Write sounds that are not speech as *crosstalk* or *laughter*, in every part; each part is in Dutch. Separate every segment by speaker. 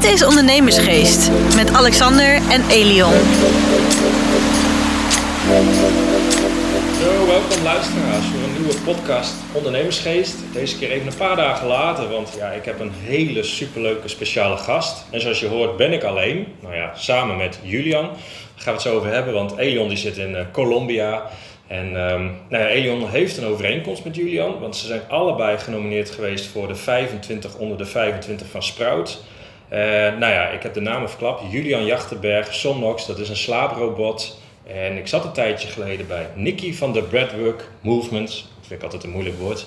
Speaker 1: Dit is Ondernemersgeest met Alexander en Elion.
Speaker 2: Zo, welkom luisteraars voor een nieuwe podcast Ondernemersgeest. Deze keer even een paar dagen later, want ja, ik heb een hele superleuke speciale gast. En zoals je hoort ben ik alleen, nou ja, samen met Julian. Daar gaan we het zo over hebben, want Elion die zit in uh, Colombia. En um, nou ja, Elion heeft een overeenkomst met Julian, want ze zijn allebei genomineerd geweest voor de 25 onder de 25 van Sprout. Uh, nou ja, ik heb de namen verklapt. Julian Jachtenberg, Somnox, dat is een slaaprobot. En ik zat een tijdje geleden bij Nicky van de Breadwork Movement. Dat vind ik altijd een moeilijk woord.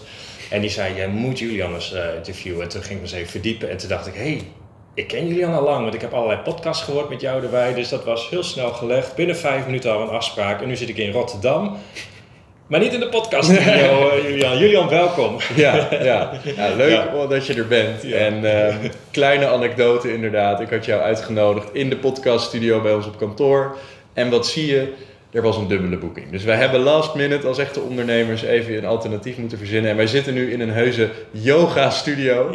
Speaker 2: En die zei, jij moet Julian eens uh, interviewen. En toen ging ik me eens even verdiepen. En toen dacht ik, hey, ik ken Julian al lang. Want ik heb allerlei podcasts gehoord met jou erbij. Dus dat was heel snel gelegd. Binnen vijf minuten al een afspraak. En nu zit ik in Rotterdam. Maar niet in de podcast studio, uh, *laughs* Julian. Julian, welkom.
Speaker 3: Ja, ja. ja leuk ja. dat je er bent. Ja. En uh, kleine anekdote inderdaad. Ik had jou uitgenodigd in de podcaststudio bij ons op kantoor. En wat zie je? Er was een dubbele boeking. Dus wij hebben last minute als echte ondernemers even een alternatief moeten verzinnen. En wij zitten nu in een heuse yoga studio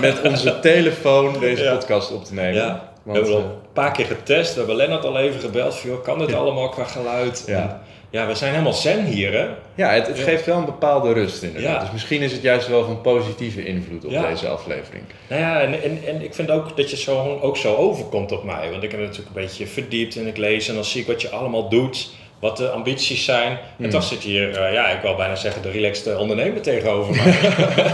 Speaker 3: met onze telefoon deze podcast op te nemen.
Speaker 2: Want, we hebben al een paar keer getest. We hebben Lennart al even gebeld. Van, kan dit allemaal qua geluid?
Speaker 3: Ja.
Speaker 2: En, ja, we zijn helemaal zen hier, hè?
Speaker 3: Ja, het, het geeft wel een bepaalde rust inderdaad. Ja. Dus misschien is het juist wel van positieve invloed op ja. deze aflevering.
Speaker 2: Nou ja, en, en, en ik vind ook dat je zo, ook zo overkomt op mij. Want ik heb natuurlijk een beetje verdiept en ik lees en dan zie ik wat je allemaal doet. Wat de ambities zijn. En
Speaker 3: Hmm.
Speaker 2: toch zit hier, uh, ja, ik wil bijna zeggen, de relaxed ondernemer tegenover mij.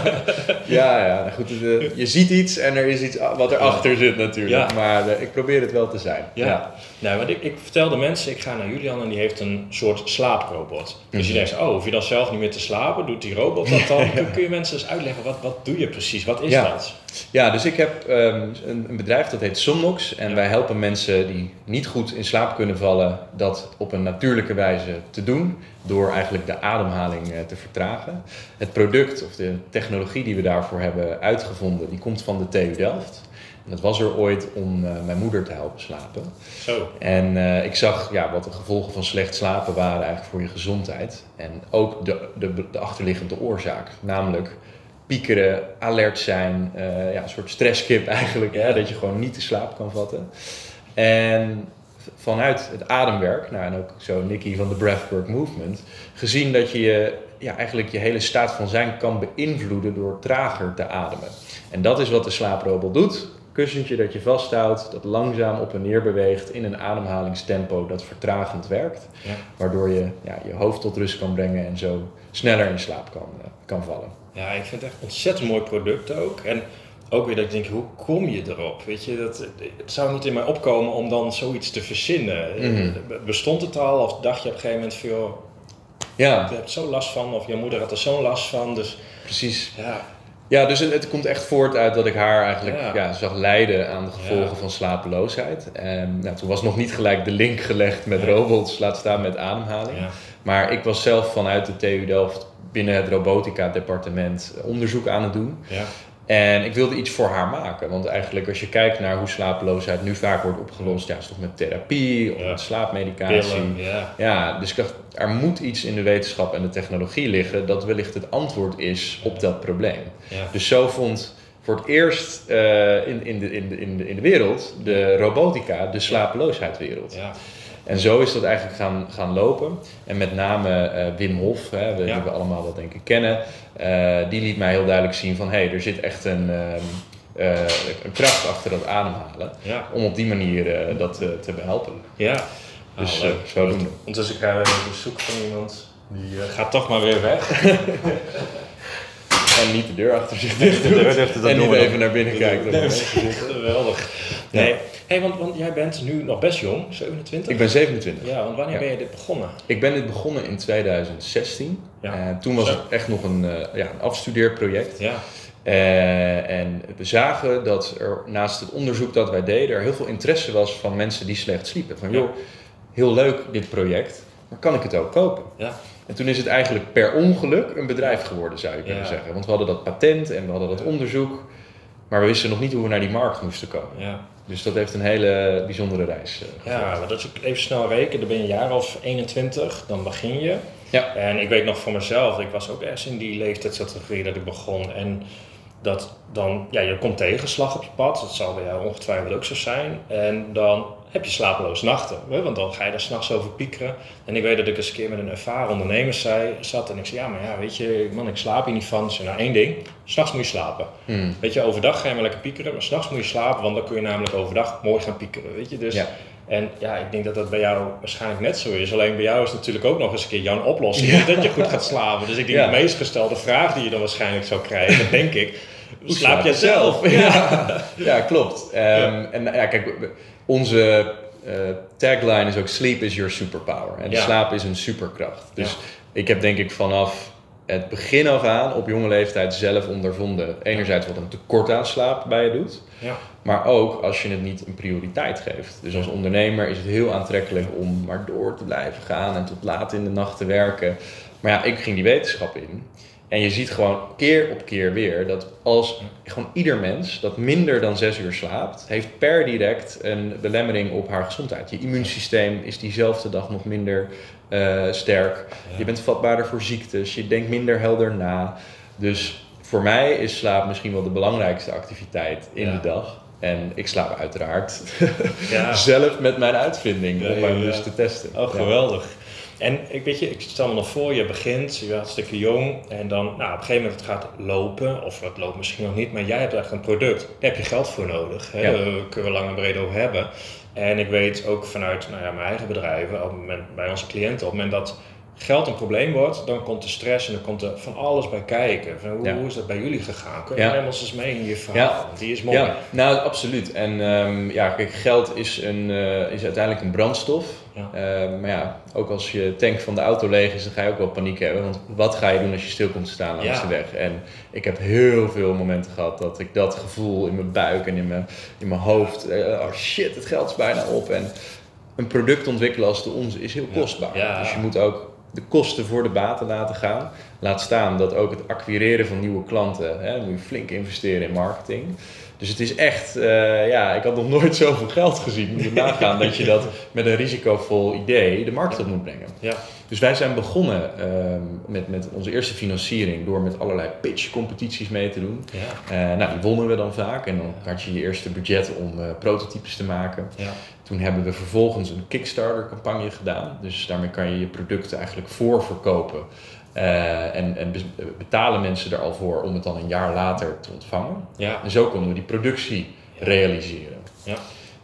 Speaker 2: *laughs*
Speaker 3: ja, ja, goed. De, je ziet iets en er is iets wat erachter zit natuurlijk. Ja. Maar uh, ik probeer het wel te zijn.
Speaker 2: Ja, ja. Nou, want ik, ik vertelde mensen, ik ga naar Julian en die heeft een soort slaaprobot. Dus je denkt, oh, hoef je dan zelf niet meer te slapen? Doet die robot dat dan? *laughs* Kun je mensen eens uitleggen, wat, wat doe je precies? Wat is
Speaker 3: ja.
Speaker 2: dat?
Speaker 3: Ja, dus ik heb um, een, een, bedrijf dat heet Somnox. En wij helpen mensen die niet goed in slaap kunnen vallen, dat op een natuurlijke wijze te doen. Door eigenlijk de ademhaling uh, te vertragen. Het product of de technologie die we daarvoor hebben uitgevonden, die komt van de TU Delft. En dat was er ooit om uh, mijn moeder te helpen slapen.
Speaker 2: Zo.
Speaker 3: En uh, ik zag ja, wat de gevolgen van slecht slapen waren eigenlijk voor je gezondheid. En ook de, de, de achterliggende oorzaak. Namelijk piekeren, alert zijn, uh, ja, een soort stresskip *laughs* eigenlijk. Hè, dat je gewoon niet de slaap kan vatten. En vanuit het ademwerk, nou, en ook zo Nicky van de Breathwork Movement, gezien dat je ja, eigenlijk je hele staat van zijn kan beïnvloeden door trager te ademen. En dat is wat de slaaprobot doet. Kussentje dat je vasthoudt, dat langzaam op en neer beweegt in een ademhalingstempo dat vertragend werkt.
Speaker 2: Ja.
Speaker 3: Waardoor je ja, je hoofd tot rust kan brengen en zo sneller in slaap kan, uh, kan vallen.
Speaker 2: Ja, ik vind het echt een ontzettend mooi product ook. En ook weer dat ik denk, hoe kom je erop? Weet je, dat, het zou niet in mij opkomen om dan zoiets te verzinnen.
Speaker 3: Mhm.
Speaker 2: Mm. Bestond het al of dacht je op een gegeven moment van, joh,
Speaker 3: ja.
Speaker 2: je hebt zo last van of je moeder had er zo'n last van. Dus,
Speaker 3: Precies.
Speaker 2: Ja.
Speaker 3: Ja, dus het, het, komt echt voort uit dat ik haar eigenlijk ja. Ja, zag lijden aan de gevolgen
Speaker 2: Ja.
Speaker 3: van slapeloosheid. En nou, toen was nog niet gelijk de link gelegd met robots, laat staan met ademhaling. Maar ik was zelf vanuit de TU Delft binnen het robotica-departement onderzoek aan het doen.
Speaker 2: Ja.
Speaker 3: En ik wilde iets voor haar maken. Want eigenlijk als je kijkt naar hoe slapeloosheid nu vaak wordt opgelost, ja, is toch met therapie of
Speaker 2: Ja.
Speaker 3: met slaapmedicatie.
Speaker 2: Pillen, ja.
Speaker 3: Ja, dus ik dacht, er moet iets in de wetenschap en de technologie liggen dat wellicht het antwoord is op dat probleem.
Speaker 2: Ja.
Speaker 3: Dus zo vond voor het eerst uh, in, in, de, in, de, in, de, in de wereld de robotica de slapeloosheidwereld.
Speaker 2: Ja.
Speaker 3: En zo is dat eigenlijk gaan, gaan lopen. En met name uh, Wim Hof, hè, we,
Speaker 2: Ja.
Speaker 3: die we allemaal wel denk ik kennen, uh, die liet mij heel duidelijk zien van hé, hey, er zit echt een, um, een kracht achter dat ademhalen.
Speaker 2: Ja.
Speaker 3: Om op die manier dat te behelpen.
Speaker 2: Ja.
Speaker 3: Dus
Speaker 2: Ah,
Speaker 3: zo doen we.
Speaker 2: Ondertussen krijgen we even bezoek van iemand. Die gaat toch maar weer weg. *laughs*
Speaker 3: En niet de deur achter zich dicht
Speaker 2: de dat
Speaker 3: En niet even naar binnen kijken.
Speaker 2: Nee, Geweldig. Nee, hey, want, want jij bent nu nog best jong, 27?
Speaker 3: Ik ben 27.
Speaker 2: Ja, want wanneer
Speaker 3: Ja.
Speaker 2: ben je dit begonnen?
Speaker 3: Ik ben dit begonnen in 2016.
Speaker 2: Ja.
Speaker 3: En toen was
Speaker 2: Zo.
Speaker 3: het echt nog een, uh, ja, een afstudeerproject.
Speaker 2: Ja.
Speaker 3: Uh, en we zagen dat er naast het onderzoek dat wij deden, er heel veel interesse was van mensen die slecht sliepen. Van joh, heel leuk dit project, maar kan ik het ook kopen?
Speaker 2: Ja.
Speaker 3: En toen is het eigenlijk per ongeluk een bedrijf geworden, zou je kunnen
Speaker 2: Ja.
Speaker 3: zeggen. Want we hadden dat patent en we hadden dat onderzoek, maar we wisten nog niet hoe we naar die markt moesten komen.
Speaker 2: Ja.
Speaker 3: Dus dat heeft een hele bijzondere reis uh,
Speaker 2: Ja, maar dat is ook even snel rekenen. Dan ben je een jaar of 21, dan begin je.
Speaker 3: Ja.
Speaker 2: En ik weet nog van mezelf, ik was ook ergens in die leeftijdscategorie dat ik begon. En dat dan, ja, je komt tegenslag op je pad. Dat zal bij jou ongetwijfeld ook zo zijn. En dan heb je slapeloze nachten. Hè? Want dan ga je daar s'nachts over piekeren. En ik weet dat ik eens een keer met een ervaren ondernemer zei, zat en ik zei, ja, maar ja, weet je, man, ik slaap hier niet van. Ze nou één ding, s'nachts moet je slapen.
Speaker 3: Hmm.
Speaker 2: Weet je, overdag ga je maar lekker piekeren, maar s'nachts moet je slapen, want dan kun je namelijk overdag mooi gaan piekeren, weet je. Dus,
Speaker 3: Ja.
Speaker 2: En ja, ik denk dat dat bij jou waarschijnlijk net zo is. Alleen bij jou is natuurlijk ook nog eens een keer jouw oplossing, dat je goed gaat slapen. Dus ik denk
Speaker 3: Ja.
Speaker 2: de meest gestelde vraag die je dan waarschijnlijk zou krijgen, denk ik,
Speaker 3: Hoe
Speaker 2: slaap jij zelf?
Speaker 3: Ja, ja klopt. Ehm, En ja, kijk, onze eh, tagline is ook sleep is your superpower. En
Speaker 2: Ja.
Speaker 3: slaap is een superkracht. Dus
Speaker 2: Ja.
Speaker 3: ik heb denk ik vanaf het begin af aan op jonge leeftijd zelf ondervonden. Enerzijds wat een tekort aan slaap bij je doet.
Speaker 2: Ja.
Speaker 3: Maar ook als je het niet een prioriteit geeft. Dus als ondernemer is het heel aantrekkelijk om maar door te blijven gaan en tot laat in de nacht te werken. Maar ja, ik ging die wetenschap in. En je ziet gewoon keer op keer weer dat als gewoon ieder mens dat minder dan zes uur slaapt, heeft per direct een belemmering op haar gezondheid. Je immuunsysteem is diezelfde dag nog minder eh, sterk. Je bent vatbaarder voor ziektes. Je denkt minder helder na. Dus voor mij is slaap misschien wel de belangrijkste activiteit in
Speaker 2: Ja.
Speaker 3: de dag. En ik slaap uiteraard
Speaker 2: Ja. *laughs*
Speaker 3: zelf met mijn uitvinding om
Speaker 2: ja,
Speaker 3: dus te testen.
Speaker 2: Oh, geweldig. En ik weet je, ik stel me nog voor, je begint, je bent hartstikke jong en dan nou, op een gegeven moment het gaat lopen, of het loopt misschien nog niet, maar jij hebt echt een product. Daar heb je geld voor nodig. Hè?
Speaker 3: Ja.
Speaker 2: Daar kunnen we lang en breed over hebben. En ik weet ook vanuit nou ja, mijn eigen bedrijven, op het moment, bij onze cliënten, op het moment dat geld een probleem wordt, dan komt de stress en dan komt er van alles bij kijken. Van hoe,
Speaker 3: Ja.
Speaker 2: hoe is dat bij jullie gegaan? Kun je
Speaker 3: Ja.
Speaker 2: ons eens mee in je verhaal?
Speaker 3: Ja.
Speaker 2: Die is mooi.
Speaker 3: Ja, nou absoluut. En ehm, ja, kijk, geld is, een, eh, is uiteindelijk een brandstof.
Speaker 2: Ja.
Speaker 3: Eh, maar ja, ook als je tank van de auto leeg is, dan ga je ook wel paniek hebben. Want wat ga je doen als je stil komt te staan langs
Speaker 2: Ja.
Speaker 3: de weg? En ik heb heel veel momenten gehad dat ik dat gevoel in mijn buik en in mijn, in mijn hoofd. eh, oh shit, het geld is bijna op. En een product ontwikkelen als de onze is heel kostbaar.
Speaker 2: Ja.
Speaker 3: Dus je moet ook de kosten voor de baten laten gaan. Laat staan dat ook het acquireren van nieuwe klanten, hè, moet je flink investeren in marketing. Dus het is echt, eh, ja, ik had nog nooit zoveel geld gezien. Moet je *laughs* nagaan dat je dat met een risicovol idee de markt op moet brengen.
Speaker 2: Ja.
Speaker 3: Dus wij zijn begonnen ehm, met, met onze eerste financiering door met allerlei pitch-competities mee te doen.
Speaker 2: Ja.
Speaker 3: Eh, nou, die wonnen we dan vaak en dan had je je eerste budget om eh, prototypes te maken.
Speaker 2: Ja.
Speaker 3: Toen hebben we vervolgens een Kickstarter-campagne gedaan. Dus daarmee kan je je producten eigenlijk voorverkopen. Eh, en en be- betalen mensen er al voor om het dan een jaar later te ontvangen.
Speaker 2: Ja.
Speaker 3: En zo konden we die productie realiseren.
Speaker 2: Ja.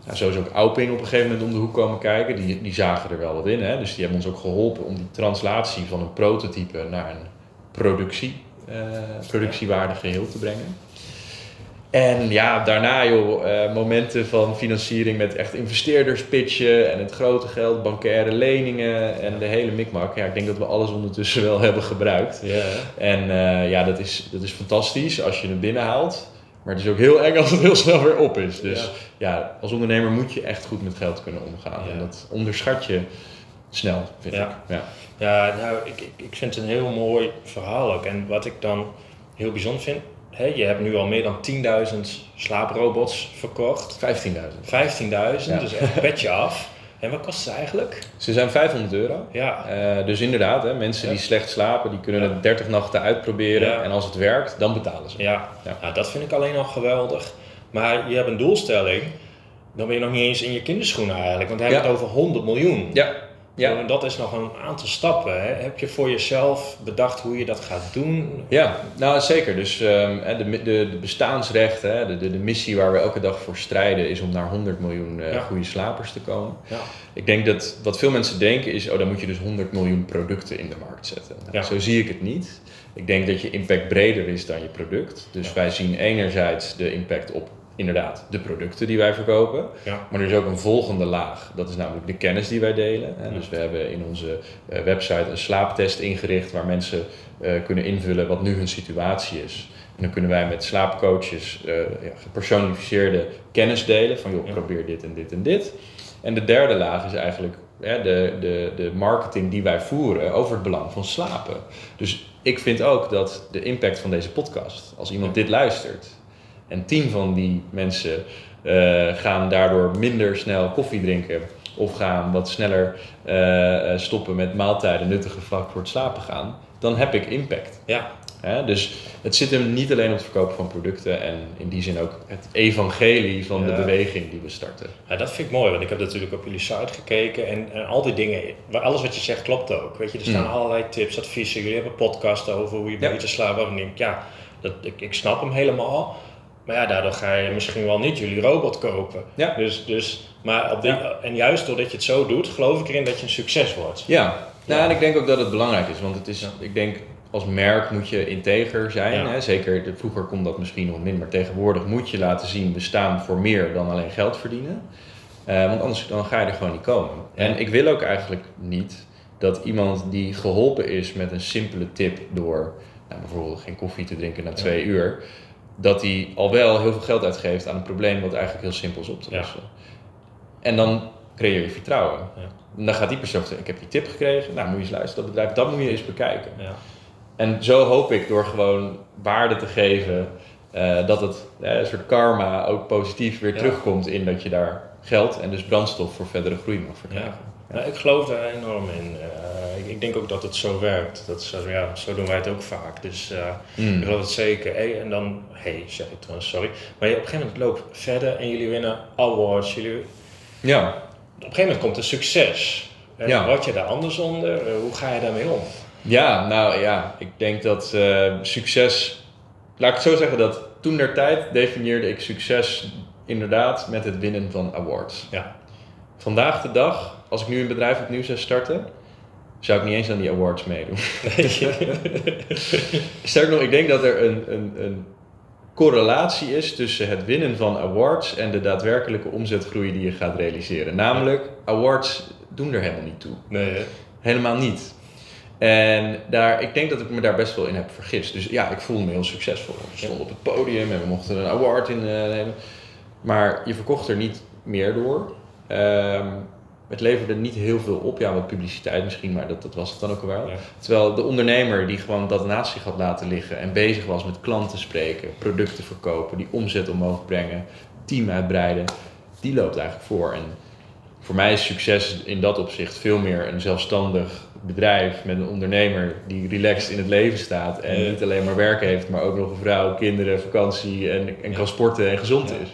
Speaker 3: Nou, zo is ook Auping op een gegeven moment om de hoek komen kijken. Die, die zagen er wel wat in. Hè? Dus die hebben ons ook geholpen om die translatie van een prototype naar een productie, eh, productiewaardig geheel te brengen. En ja, daarna joh, eh, momenten van financiering met echt investeerders pitchen en het grote geld, bankaire leningen en de hele mikmak. Ja, ik denk dat we alles ondertussen wel *laughs* hebben gebruikt.
Speaker 2: Ja.
Speaker 3: En eh, ja, dat is, dat is fantastisch als je het binnenhaalt. Maar het is ook heel eng als het heel snel weer op is. Dus ja, als ondernemer moet je echt goed met geld kunnen omgaan.
Speaker 2: Ja.
Speaker 3: En dat onderschat je snel, vind
Speaker 2: Ja.
Speaker 3: ik. Ja.
Speaker 2: Ja, nou, ik, ik vind het een heel mooi verhaal ook. En wat ik dan heel bijzonder vind, hè, je hebt nu al meer dan 10.000 slaaprobots verkocht.
Speaker 3: 15.000.
Speaker 2: 15.000,
Speaker 3: Ja.
Speaker 2: dus echt petje af. En wat kost ze eigenlijk?
Speaker 3: Ze zijn 500 euro.
Speaker 2: Ja,
Speaker 3: Eh, dus inderdaad, hè, mensen
Speaker 2: Ja.
Speaker 3: die slecht slapen, die kunnen
Speaker 2: Ja.
Speaker 3: het 30 nachten uitproberen.
Speaker 2: Ja.
Speaker 3: En als het werkt, dan betalen ze.
Speaker 2: ja.
Speaker 3: Ja.
Speaker 2: Nou, dat vind ik alleen al geweldig. Maar je hebt een doelstelling, dan ben je nog niet eens in je kinderschoenen eigenlijk. Want
Speaker 3: Ja.
Speaker 2: het over 100 miljoen.
Speaker 3: Ja, ja.
Speaker 2: En dat is nog een aantal stappen. Hè. Heb je voor jezelf bedacht hoe je dat gaat doen?
Speaker 3: Ja, nou zeker. Dus ehm, de, de, de bestaansrechten, hè, de, de, de missie waar we elke dag voor strijden, is om naar 100 miljoen
Speaker 2: Ja.
Speaker 3: goede slapers te komen.
Speaker 2: Ja.
Speaker 3: Ik denk dat wat veel mensen denken is, oh dan moet je dus 100 miljoen producten in de markt zetten. Nou,
Speaker 2: Ja.
Speaker 3: Zo zie ik het niet. Ik denk dat je impact breder is dan je product. Dus wij zien enerzijds de impact op inderdaad de producten die wij verkopen.
Speaker 2: Ja.
Speaker 3: Maar er is ook een volgende laag. Dat is namelijk de kennis die wij delen. Hè.
Speaker 2: Ja.
Speaker 3: Dus we hebben in onze eh, website een slaaptest ingericht waar mensen eh, kunnen invullen wat nu hun situatie is. En dan kunnen wij met slaapcoaches eh, ja, gepersonaliseerde kennis delen van joh, probeer dit en dit en dit. En de derde laag is eigenlijk de, de, de marketing die wij voeren over het belang van slapen. Dus ik vind ook dat de impact van deze podcast, als iemand dit luistert en tien van die mensen eh, gaan daardoor minder snel koffie drinken of gaan wat sneller eh, eh, stoppen met maaltijden nuttige vlak voor het slapen gaan, dan heb ik impact.
Speaker 2: Ja?
Speaker 3: Dus het zit hem niet alleen op het verkopen van producten en in die zin ook het evangelie van de beweging die we starten.
Speaker 2: Ja, dat vind ik mooi, want ik heb natuurlijk op jullie site gekeken en, en al die dingen, alles wat je zegt klopt ook. Weet je, er staan
Speaker 3: Mm.
Speaker 2: allerlei tips, adviezen, jullie hebben podcasten over hoe je
Speaker 3: Ja.
Speaker 2: beter slaapt. Waarvan ik denk, ja, dat, ik, ik snap hem helemaal. Maar ja, daardoor ga je misschien wel niet jullie robot kopen.
Speaker 3: Ja.
Speaker 2: Dus, dus, maar op die, En juist doordat je het zo doet, geloof ik erin dat je een succes wordt.
Speaker 3: Ja, nou, en ik denk ook dat het belangrijk is, want het is,
Speaker 2: Ja.
Speaker 3: ik denk als merk moet je integer zijn.
Speaker 2: Ja.
Speaker 3: Hè? Zeker, de- vroeger kon dat misschien nog minder, maar tegenwoordig moet je laten zien, we staan voor meer dan alleen geld verdienen. Eh, want anders dan ga je er gewoon niet komen. En ik wil ook eigenlijk niet dat iemand die geholpen is met een simpele tip door nou, bijvoorbeeld geen koffie te drinken na twee uur, dat hij al wel heel veel geld uitgeeft aan een probleem wat eigenlijk heel simpel is op te
Speaker 2: Ja.
Speaker 3: lossen. En dan creëer je vertrouwen.
Speaker 2: Ja.
Speaker 3: En dan gaat die persoon zeggen, ik heb die tip gekregen, nou moet je eens luisteren, dat bedrijf, dat moet je eens bekijken.
Speaker 2: Ja.
Speaker 3: En zo hoop ik door gewoon waarde te geven, eh, dat het eh, een soort karma ook positief weer terugkomt in dat je daar geld en dus brandstof voor verdere groei mag verkrijgen.
Speaker 2: Ja. Nou, ik geloof daar enorm in. Eh, ik, ik denk ook dat het zo werkt. Dat is, eh, ja, zo doen wij het ook vaak. Dus eh,
Speaker 3: Mm.
Speaker 2: ik geloof het zeker. Hey, en dan, hey, zeg ik trouwens, sorry. Maar je, op een gegeven moment loopt verder en jullie winnen awards. Jullie,
Speaker 3: Ja,
Speaker 2: op een gegeven moment komt een succes. En
Speaker 3: Ja.
Speaker 2: Word je daar anders onder? Eh, hoe ga je daarmee om?
Speaker 3: Ja, nou ja, ik denk dat eh, succes. Laat ik het zo zeggen dat toen der tijd definieerde ik succes inderdaad met het winnen van awards.
Speaker 2: Ja.
Speaker 3: Vandaag de dag, als ik nu een bedrijf opnieuw zou starten, zou ik niet eens aan die awards meedoen. *laughs* Sterker nog, ik denk dat er een, een, een correlatie is tussen het winnen van awards en de daadwerkelijke omzetgroei die je gaat realiseren. Namelijk, awards doen er helemaal niet toe.
Speaker 2: Nee, hè?
Speaker 3: Helemaal niet. En daar, ik denk dat ik me daar best wel in heb vergist. Dus ja, ik voelde me heel succesvol. We stonden op het podium en we mochten een award innemen. Maar je verkocht er niet meer door. Ehm, het leverde niet heel veel op. Ja, wat publiciteit misschien, maar dat, dat was het dan ook wel.
Speaker 2: Ja.
Speaker 3: Terwijl de ondernemer die gewoon dat naast zich had laten liggen en bezig was met klanten spreken, producten verkopen, die omzet omhoog brengen, team uitbreiden, die loopt eigenlijk voor. En voor mij is succes in dat opzicht veel meer een zelfstandig bedrijf met een ondernemer die relaxed in het leven staat en
Speaker 2: Ja.
Speaker 3: niet alleen maar werk heeft, maar ook nog een vrouw, kinderen, vakantie en, en kan sporten en gezond
Speaker 2: Ja.
Speaker 3: is.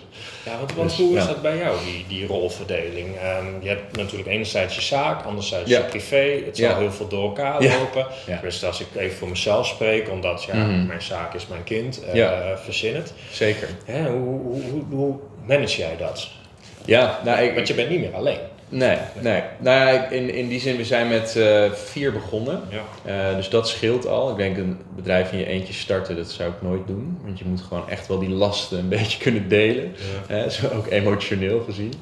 Speaker 2: Ja, want, want
Speaker 3: Dus,
Speaker 2: hoe is dat bij jou, die, die rolverdeling? Ehm, je hebt natuurlijk enerzijds je zaak, anderzijds je privé. Het zal heel veel door elkaar lopen. Tenminste, als ik even voor mezelf spreek, omdat ja,
Speaker 3: Mhm.
Speaker 2: mijn zaak is mijn kind,
Speaker 3: Ja.
Speaker 2: verzin het.
Speaker 3: Zeker.
Speaker 2: Hoe, hoe, hoe, hoe manage jij dat?
Speaker 3: Ja, nou, ik,
Speaker 2: Want je bent niet meer alleen.
Speaker 3: Nee, nee. Nou ja, in, in die zin, we zijn met eh, vier begonnen.
Speaker 2: Ja.
Speaker 3: Eh, dus dat scheelt al. Ik denk een bedrijf in je eentje starten, dat zou ik nooit doen. Want je moet gewoon echt wel die lasten een *laughs* beetje kunnen delen. Zo ook emotioneel gezien.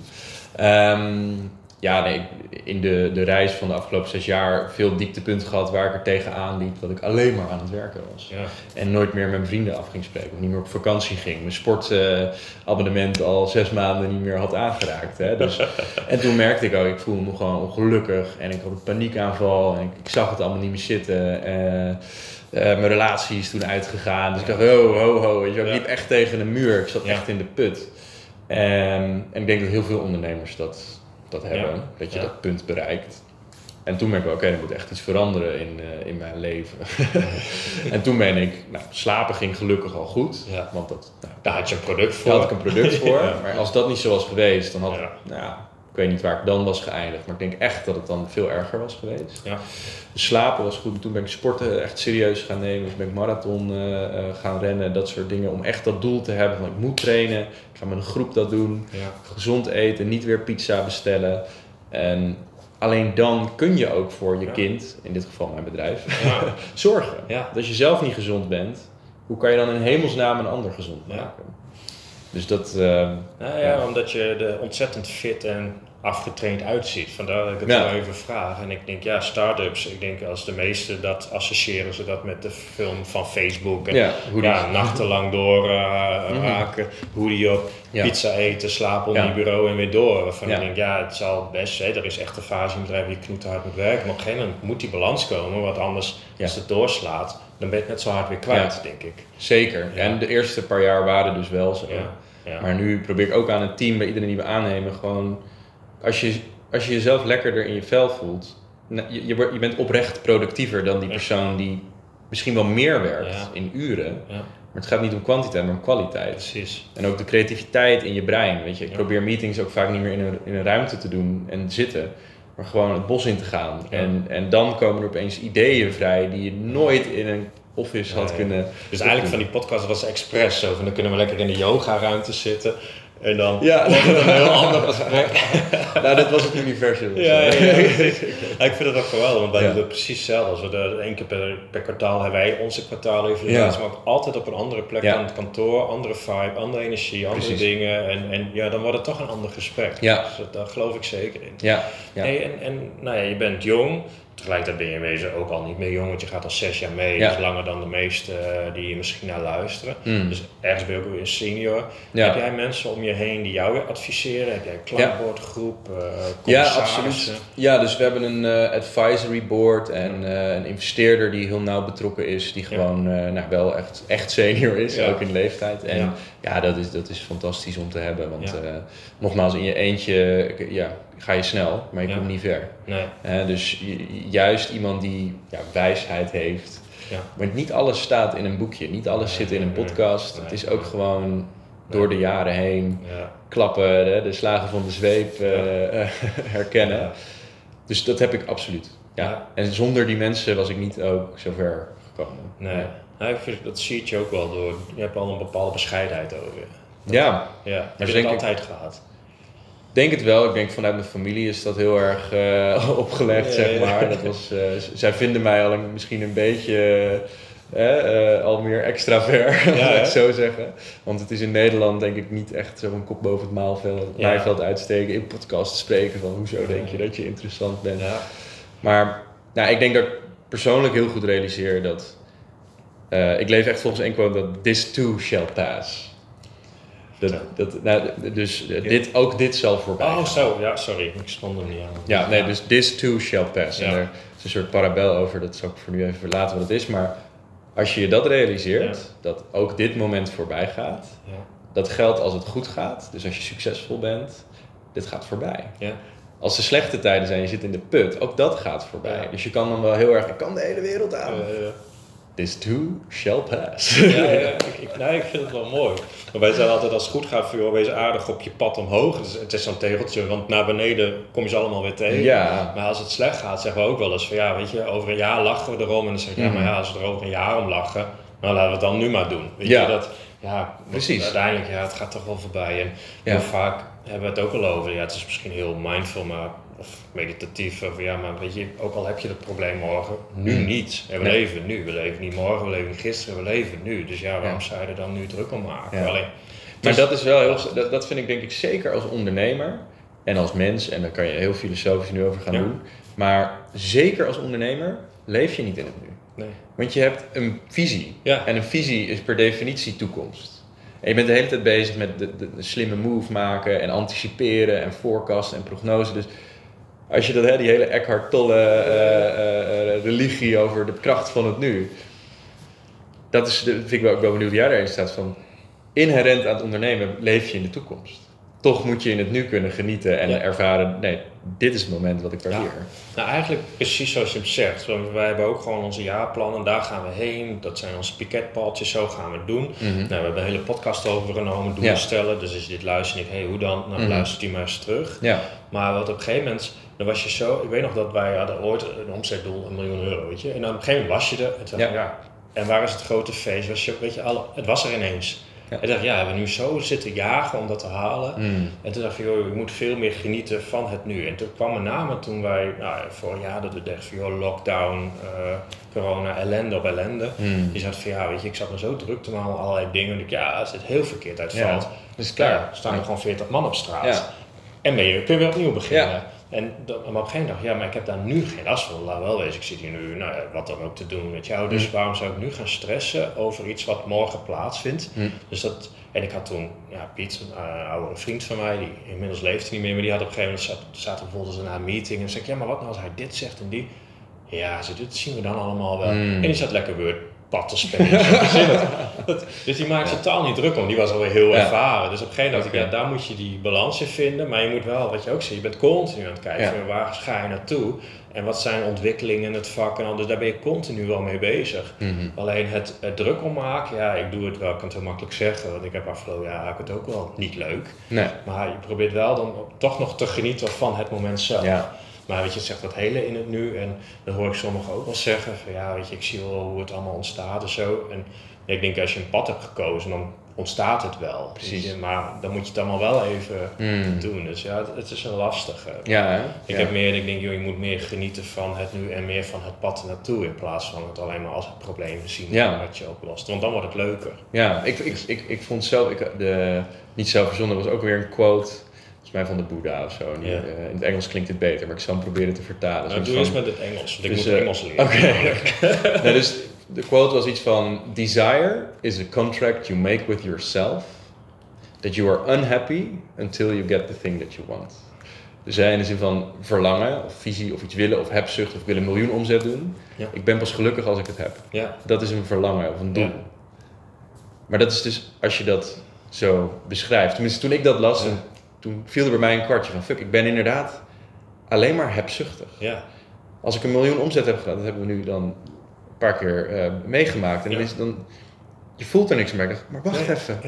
Speaker 3: Ehm, ja, nee, in de, de reis van de afgelopen zes jaar veel dieptepunten gehad waar ik er tegenaan liep dat ik alleen maar aan het werken was.
Speaker 2: Ja.
Speaker 3: En nooit meer met mijn vrienden af ging spreken. Of niet meer op vakantie ging. Mijn sportabonnement al zes maanden niet meer had aangeraakt. Hè. Dus, *laughs* en toen merkte ik ook, ik voelde me gewoon ongelukkig. En ik had een paniekaanval. En ik, ik zag het allemaal niet meer zitten. Eh, eh, mijn relatie is toen uitgegaan. Dus ik dacht, ho, ho, ho. Wel. ik
Speaker 2: Ja.
Speaker 3: liep echt tegen een muur. Ik zat
Speaker 2: Ja.
Speaker 3: echt in de put. En, en ik denk dat heel veel ondernemers dat, dat hebben.
Speaker 2: Ja.
Speaker 3: Dat je
Speaker 2: Ja.
Speaker 3: dat punt bereikt. En toen merk ik, oké, er moet echt iets veranderen in, eh, in mijn leven. *laughs* en toen ben ik, nou, slapen ging gelukkig al goed.
Speaker 2: Ja.
Speaker 3: Want dat, nou,
Speaker 2: Daar had je een product voor.
Speaker 3: daar had ik een product *laughs* voor. Maar als dat niet zo was geweest, dan had nou, ik weet niet waar ik dan was geëindigd. Maar ik denk echt dat het dan veel erger was geweest.
Speaker 2: Ja.
Speaker 3: Dus slapen was goed. En toen ben ik sporten echt serieus gaan nemen. Dus ben ik marathon eh, eh, gaan rennen, dat soort dingen. Om echt dat doel te hebben van ik moet trainen. Ik ga met een groep dat doen
Speaker 2: Ja.
Speaker 3: gezond eten, niet weer pizza bestellen. En alleen dan kun je ook voor je
Speaker 2: Ja.
Speaker 3: kind, in dit geval mijn bedrijf, *laughs* zorgen.
Speaker 2: Ja.
Speaker 3: Dat als je zelf niet gezond bent, hoe kan je dan in hemelsnaam een ander gezond
Speaker 2: Ja.
Speaker 3: maken? Dus dat, eh,
Speaker 2: Nou ja, omdat je er ontzettend fit en afgetraind uitziet. Vandaar dat ik het
Speaker 3: Ja.
Speaker 2: wel even vraag. En ik denk, ja, start-ups, ik denk als de meesten dat associëren ze dat met de film van Facebook. En,
Speaker 3: ja, hoe die,
Speaker 2: nachtenlang door raken, hoe die op
Speaker 3: Ja.
Speaker 2: pizza eten, slapen onder
Speaker 3: Ja.
Speaker 2: je bureau en weer door. Waarvan
Speaker 3: Ja.
Speaker 2: ik denk, ja, het zal best, hè, er is echt een fase in bedrijf die knoethard moet werken. Maar op een gegeven moment moet die balans komen, want anders, als het doorslaat, dan ben je het net zo hard weer kwijt, denk ik.
Speaker 3: zeker. En de eerste paar jaar waren dus wel zo. Maar nu probeer ik ook aan het team, bij iedereen die we aannemen, gewoon als je, als je jezelf lekkerder in je vel voelt, nou, je, je, je bent oprecht productiever dan die persoon die misschien wel meer werkt
Speaker 2: Ja.
Speaker 3: in uren.
Speaker 2: Ja,
Speaker 3: Maar het gaat niet om kwantiteit, maar om kwaliteit.
Speaker 2: precies.
Speaker 3: En ook de creativiteit in je brein. Weet je, ik
Speaker 2: Ja.
Speaker 3: probeer meetings ook vaak niet meer in een, in een ruimte te doen en zitten. Maar gewoon het bos in te gaan. En, en dan komen er opeens ideeën vrij die je nooit in een office had kunnen.
Speaker 2: Dus eigenlijk van die podcast was expres zo. Van dan kunnen we lekker in de yoga-ruimte zitten. En dan
Speaker 3: Ja,
Speaker 2: het een heel ander gesprek. *laughs*
Speaker 3: nou, dat was het universum.
Speaker 2: Ja, ja, ja. *laughs* Ja, ik vind het ook geweldig, want wij doen het precies hetzelfde. Als we er één keer per, per kwartaal hebben wij onze kwartaalevaluatie,
Speaker 3: Ja.
Speaker 2: maar ook altijd op een andere plek dan het kantoor, andere vibe, andere energie, andere
Speaker 3: Precies.
Speaker 2: dingen. En, en ja, dan wordt het toch een ander gesprek.
Speaker 3: Ja.
Speaker 2: Dus dat, daar geloof ik zeker in.
Speaker 3: Ja, ja.
Speaker 2: Hey, en, en nou ja, je bent jong, tegelijkertijd ben je in wezen ook al niet meer jong, want je gaat al zes jaar mee.
Speaker 3: Ja.
Speaker 2: Is langer dan de meesten eh, die je misschien naar luisteren.
Speaker 3: Mm.
Speaker 2: Dus ergens ben je ook weer een senior.
Speaker 3: Ja.
Speaker 2: Heb jij mensen om je heen die jou weer adviseren? Heb jij een klankbordgroep, eh
Speaker 3: Ja,
Speaker 2: commissarissen?
Speaker 3: absoluut. Ja, dus we hebben een eh, advisory board en eh, een investeerder die heel nauw betrokken is, die gewoon eh, nou, wel echt, echt senior is, ook in leeftijd. En
Speaker 2: Ja.
Speaker 3: dat, is, dat is fantastisch om te hebben, want eh, nogmaals, in je eentje ja, ga je snel, maar je
Speaker 2: Ja.
Speaker 3: komt niet ver.
Speaker 2: Nee,
Speaker 3: dus ju- juist iemand die ja, wijsheid heeft.
Speaker 2: ja.
Speaker 3: Maar niet alles staat in een boekje, niet alles
Speaker 2: Nee,
Speaker 3: zit in een podcast.
Speaker 2: nee.
Speaker 3: het is ook gewoon door de jaren heen
Speaker 2: Ja.
Speaker 3: klappen, hè, de slagen van de zweep *laughs* eh, herkennen.
Speaker 2: Ja.
Speaker 3: Dus dat heb ik absoluut. Ja. En zonder die mensen was ik niet ook zo ver gekomen.
Speaker 2: Nee. Nou, ik vind, dat zie je ook wel door. Je hebt al een bepaalde bescheidenheid over je.
Speaker 3: Ja,
Speaker 2: Ja, heb je
Speaker 3: denk
Speaker 2: dat
Speaker 3: ik-
Speaker 2: altijd gehad?
Speaker 3: Denk het wel. Ik denk vanuit mijn familie is dat heel erg eh, *laughs* opgelegd,
Speaker 2: Ja,
Speaker 3: zeg
Speaker 2: ja.
Speaker 3: maar. Dat was, eh, zij vinden mij al een, misschien een beetje eh, al meer extravert, *laughs* laat ik zo zeggen. Want het is in Nederland denk ik niet echt zo'n kop boven het maalveld,
Speaker 2: Ja.
Speaker 3: maaiveld uitsteken, in podcasts spreken van hoezo denk je dat je interessant bent.
Speaker 2: Ja.
Speaker 3: Maar nou, ik denk dat ik persoonlijk heel goed realiseer dat. ik leef echt volgens één quote dat this too shall pass. Dat, dat, nou, dus eh, dit, ook dit zal voorbij.
Speaker 2: Oh,
Speaker 3: gaan.
Speaker 2: zo. Ja, sorry. Ik stond er niet aan.
Speaker 3: Ja, nee, dus this too shall pass. En er is een soort parabel over, dat zal ik voor nu even verlaten wat het is. Maar als je je dat realiseert,
Speaker 2: Ja.
Speaker 3: dat ook dit moment voorbij gaat,
Speaker 2: Ja.
Speaker 3: dat geldt als het goed gaat. Dus als je succesvol bent, dit gaat voorbij.
Speaker 2: Ja.
Speaker 3: Als er slechte tijden zijn, je zit in de put, ook dat gaat voorbij. Dus je kan dan wel heel erg, ik kan de hele wereld aan. This too shall pass.
Speaker 2: ja, ja, *laughs* ik, ik, nee, ik vind het wel mooi. Maar wij zijn altijd als het goed gaat voor jou, wees aardig op je pad omhoog. Het is, het is zo'n tegeltje, want naar beneden kom je ze allemaal weer tegen.
Speaker 3: Ja.
Speaker 2: Maar als het slecht gaat, zeggen we ook wel eens van ja, weet je, over een jaar lachen we erom. En dan zeg je, ja,
Speaker 3: Mhm.
Speaker 2: maar ja, als we er over een jaar om lachen, nou laten we het dan nu maar doen. Weet
Speaker 3: Ja.
Speaker 2: je, dat, ja,
Speaker 3: Precies.
Speaker 2: Uiteindelijk, ja, het gaat toch wel voorbij. En
Speaker 3: Ja.
Speaker 2: vaak hebben we het ook al over, ja, het is misschien heel mindful, maar of meditatief. Of ja, maar weet je, ook al heb je dat probleem morgen, nu
Speaker 3: Mhm.
Speaker 2: niet. En we
Speaker 3: Nee.
Speaker 2: leven nu. We leven niet morgen, we leven niet gisteren, we leven nu. Dus ja, waarom
Speaker 3: Ja.
Speaker 2: zou je er dan nu druk om maken?
Speaker 3: Ja.
Speaker 2: Alleen,
Speaker 3: Maar
Speaker 2: dus-
Speaker 3: dat is wel heel, dat, dat vind ik denk ik zeker als ondernemer en als mens, en daar kan je heel filosofisch nu over gaan
Speaker 2: Ja.
Speaker 3: doen. Maar zeker als ondernemer leef je niet in het nu.
Speaker 2: nee.
Speaker 3: Want je hebt een visie. En een visie is per definitie toekomst. En je bent de hele tijd bezig met de, de, de slimme move maken en anticiperen en forecasten en prognose. Dus als je dat, hè, die hele Eckhart Tolle eh, eh, eh, religie over de kracht van het nu. Dat is, vind ik wel, ik ben benieuwd hoe jij daarin staat van. Inherent aan het ondernemen leef je in de toekomst. Toch moet je in het nu kunnen genieten en
Speaker 2: Ja.
Speaker 3: ervaren, nee, dit is het moment wat ik waardeer.
Speaker 2: Nou, eigenlijk precies zoals je hem zegt. Want wij hebben ook gewoon onze jaarplannen, daar gaan we heen. Dat zijn onze piketpaaltjes, zo gaan we het doen.
Speaker 3: Mhm.
Speaker 2: Nou, we hebben een hele podcast over genomen, doelen
Speaker 3: Ja.
Speaker 2: stellen. Dus als je dit luistert en ik, hey, hoe dan? Nou,
Speaker 3: Mhm.
Speaker 2: luister die maar eens terug.
Speaker 3: Ja,
Speaker 2: Maar wat op een gegeven moment, dan was je zo... Ik weet nog dat wij hadden ooit een omzetdoel, een miljoen euro, weet je. En dan op een gegeven moment was je er. En toen ja. En waar is het grote feest? Was je, weet je, alle, het was er ineens.
Speaker 3: Ja.
Speaker 2: En ik dacht, ja, we hebben nu zo zitten jagen om dat te halen.
Speaker 3: Mm.
Speaker 2: En toen dacht ik, joh, ik moet veel meer genieten van het nu. En toen kwam met name toen wij, nou, vorig jaar dat we dachten van, joh, lockdown, eh, corona, ellende op ellende.
Speaker 3: Mm.
Speaker 2: Die zat van, ja, weet je, ik zat me zo druk te maken, allerlei dingen. En ik, ja, als het heel verkeerd uitvalt,
Speaker 3: Ja, klaar.
Speaker 2: ja, staan er gewoon 40 man op straat. En ben je, kun je weer opnieuw beginnen. En dan, maar op een gegeven moment ja, maar ik heb daar nu geen last van. Laat wel wezen, ik zit hier nu, nou, wat dan ook te doen met jou. Dus
Speaker 3: Mm.
Speaker 2: waarom zou ik nu gaan stressen over iets wat morgen plaatsvindt?
Speaker 3: Mm.
Speaker 2: Dus dat, en ik had toen, ja, Piet, een uh, oude vriend van mij, die inmiddels leeft niet meer, maar die had op een gegeven moment, zat, zaten bijvoorbeeld na een meeting en zei ik, ja, maar wat nou als hij dit zegt en die? Ja, ze, dit zien we dan allemaal wel.
Speaker 3: Mm.
Speaker 2: En die zat lekker Word, pad te spelen. *laughs* Dat- dus die maakt totaal niet druk om. Die was alweer heel ervaren. Dus op een gegeven moment ja, daar moet je die balans in vinden. Maar je moet wel, wat je ook ziet, je bent continu aan het kijken. Waar ga je naartoe? En wat zijn ontwikkelingen in het vak? En al, dus daar ben je continu wel mee bezig.
Speaker 3: Mhm.
Speaker 2: Alleen het, het druk om maken, ja, ik doe het wel, ik kan het heel makkelijk zeggen. Want ik heb afgelopen jaar ik het ook wel niet leuk.
Speaker 3: Nee.
Speaker 2: Maar je probeert wel dan toch nog te genieten van het moment zelf.
Speaker 3: Ja.
Speaker 2: Maar weet je, het zegt dat hele in het nu. En dan hoor ik sommigen ook wel zeggen van ja, weet je, ik zie wel hoe het allemaal ontstaat en zo. En ik denk als je een pad hebt gekozen, dan ontstaat het wel.
Speaker 3: Precies.
Speaker 2: Maar dan moet je het allemaal wel even
Speaker 3: Mm.
Speaker 2: doen. Dus ja, het, het is een lastige.
Speaker 3: Ja, hè?
Speaker 2: Ik
Speaker 3: ja.
Speaker 2: heb meer, ik denk, joh, je moet meer genieten van het nu en meer van het pad ernaartoe. In plaats van het alleen maar als het probleem zien
Speaker 3: Ja.
Speaker 2: wat je oplost. Want dan wordt het leuker.
Speaker 3: Ja, ik, ik, ik, ik vond zelf, ik, de, niet zelf verzonnen, was ook weer een quote, volgens mij van de Boeddha of zo. Die, eh, in het Engels klinkt het beter, maar ik zal hem proberen te vertalen.
Speaker 2: Nou, doe eens met het Engels, want ik
Speaker 3: Dus,
Speaker 2: moet
Speaker 3: eh,
Speaker 2: Engels leren.
Speaker 3: Oké. *laughs* *laughs* nee, dus de quote was iets van: Desire is a contract you make with yourself that you are unhappy until you get the thing that you want. Dus hij in de zin van verlangen, of visie, of iets willen, of hebzucht, of ik wil een miljoen omzet doen.
Speaker 2: Ja.
Speaker 3: Ik ben pas gelukkig als ik het heb.
Speaker 2: Ja,
Speaker 3: Dat is een verlangen of een doel.
Speaker 2: Ja.
Speaker 3: Maar dat is dus, als je dat zo beschrijft. Tenminste, toen ik dat las, toen, toen viel er bij mij een kwartje van: fuck, ik ben inderdaad alleen maar hebzuchtig.
Speaker 2: ja,
Speaker 3: Als ik een miljoen omzet heb gedaan, dat hebben we nu dan een paar keer eh, meegemaakt. En dan is dan, je voelt er niks meer. Ik dacht, maar wacht even.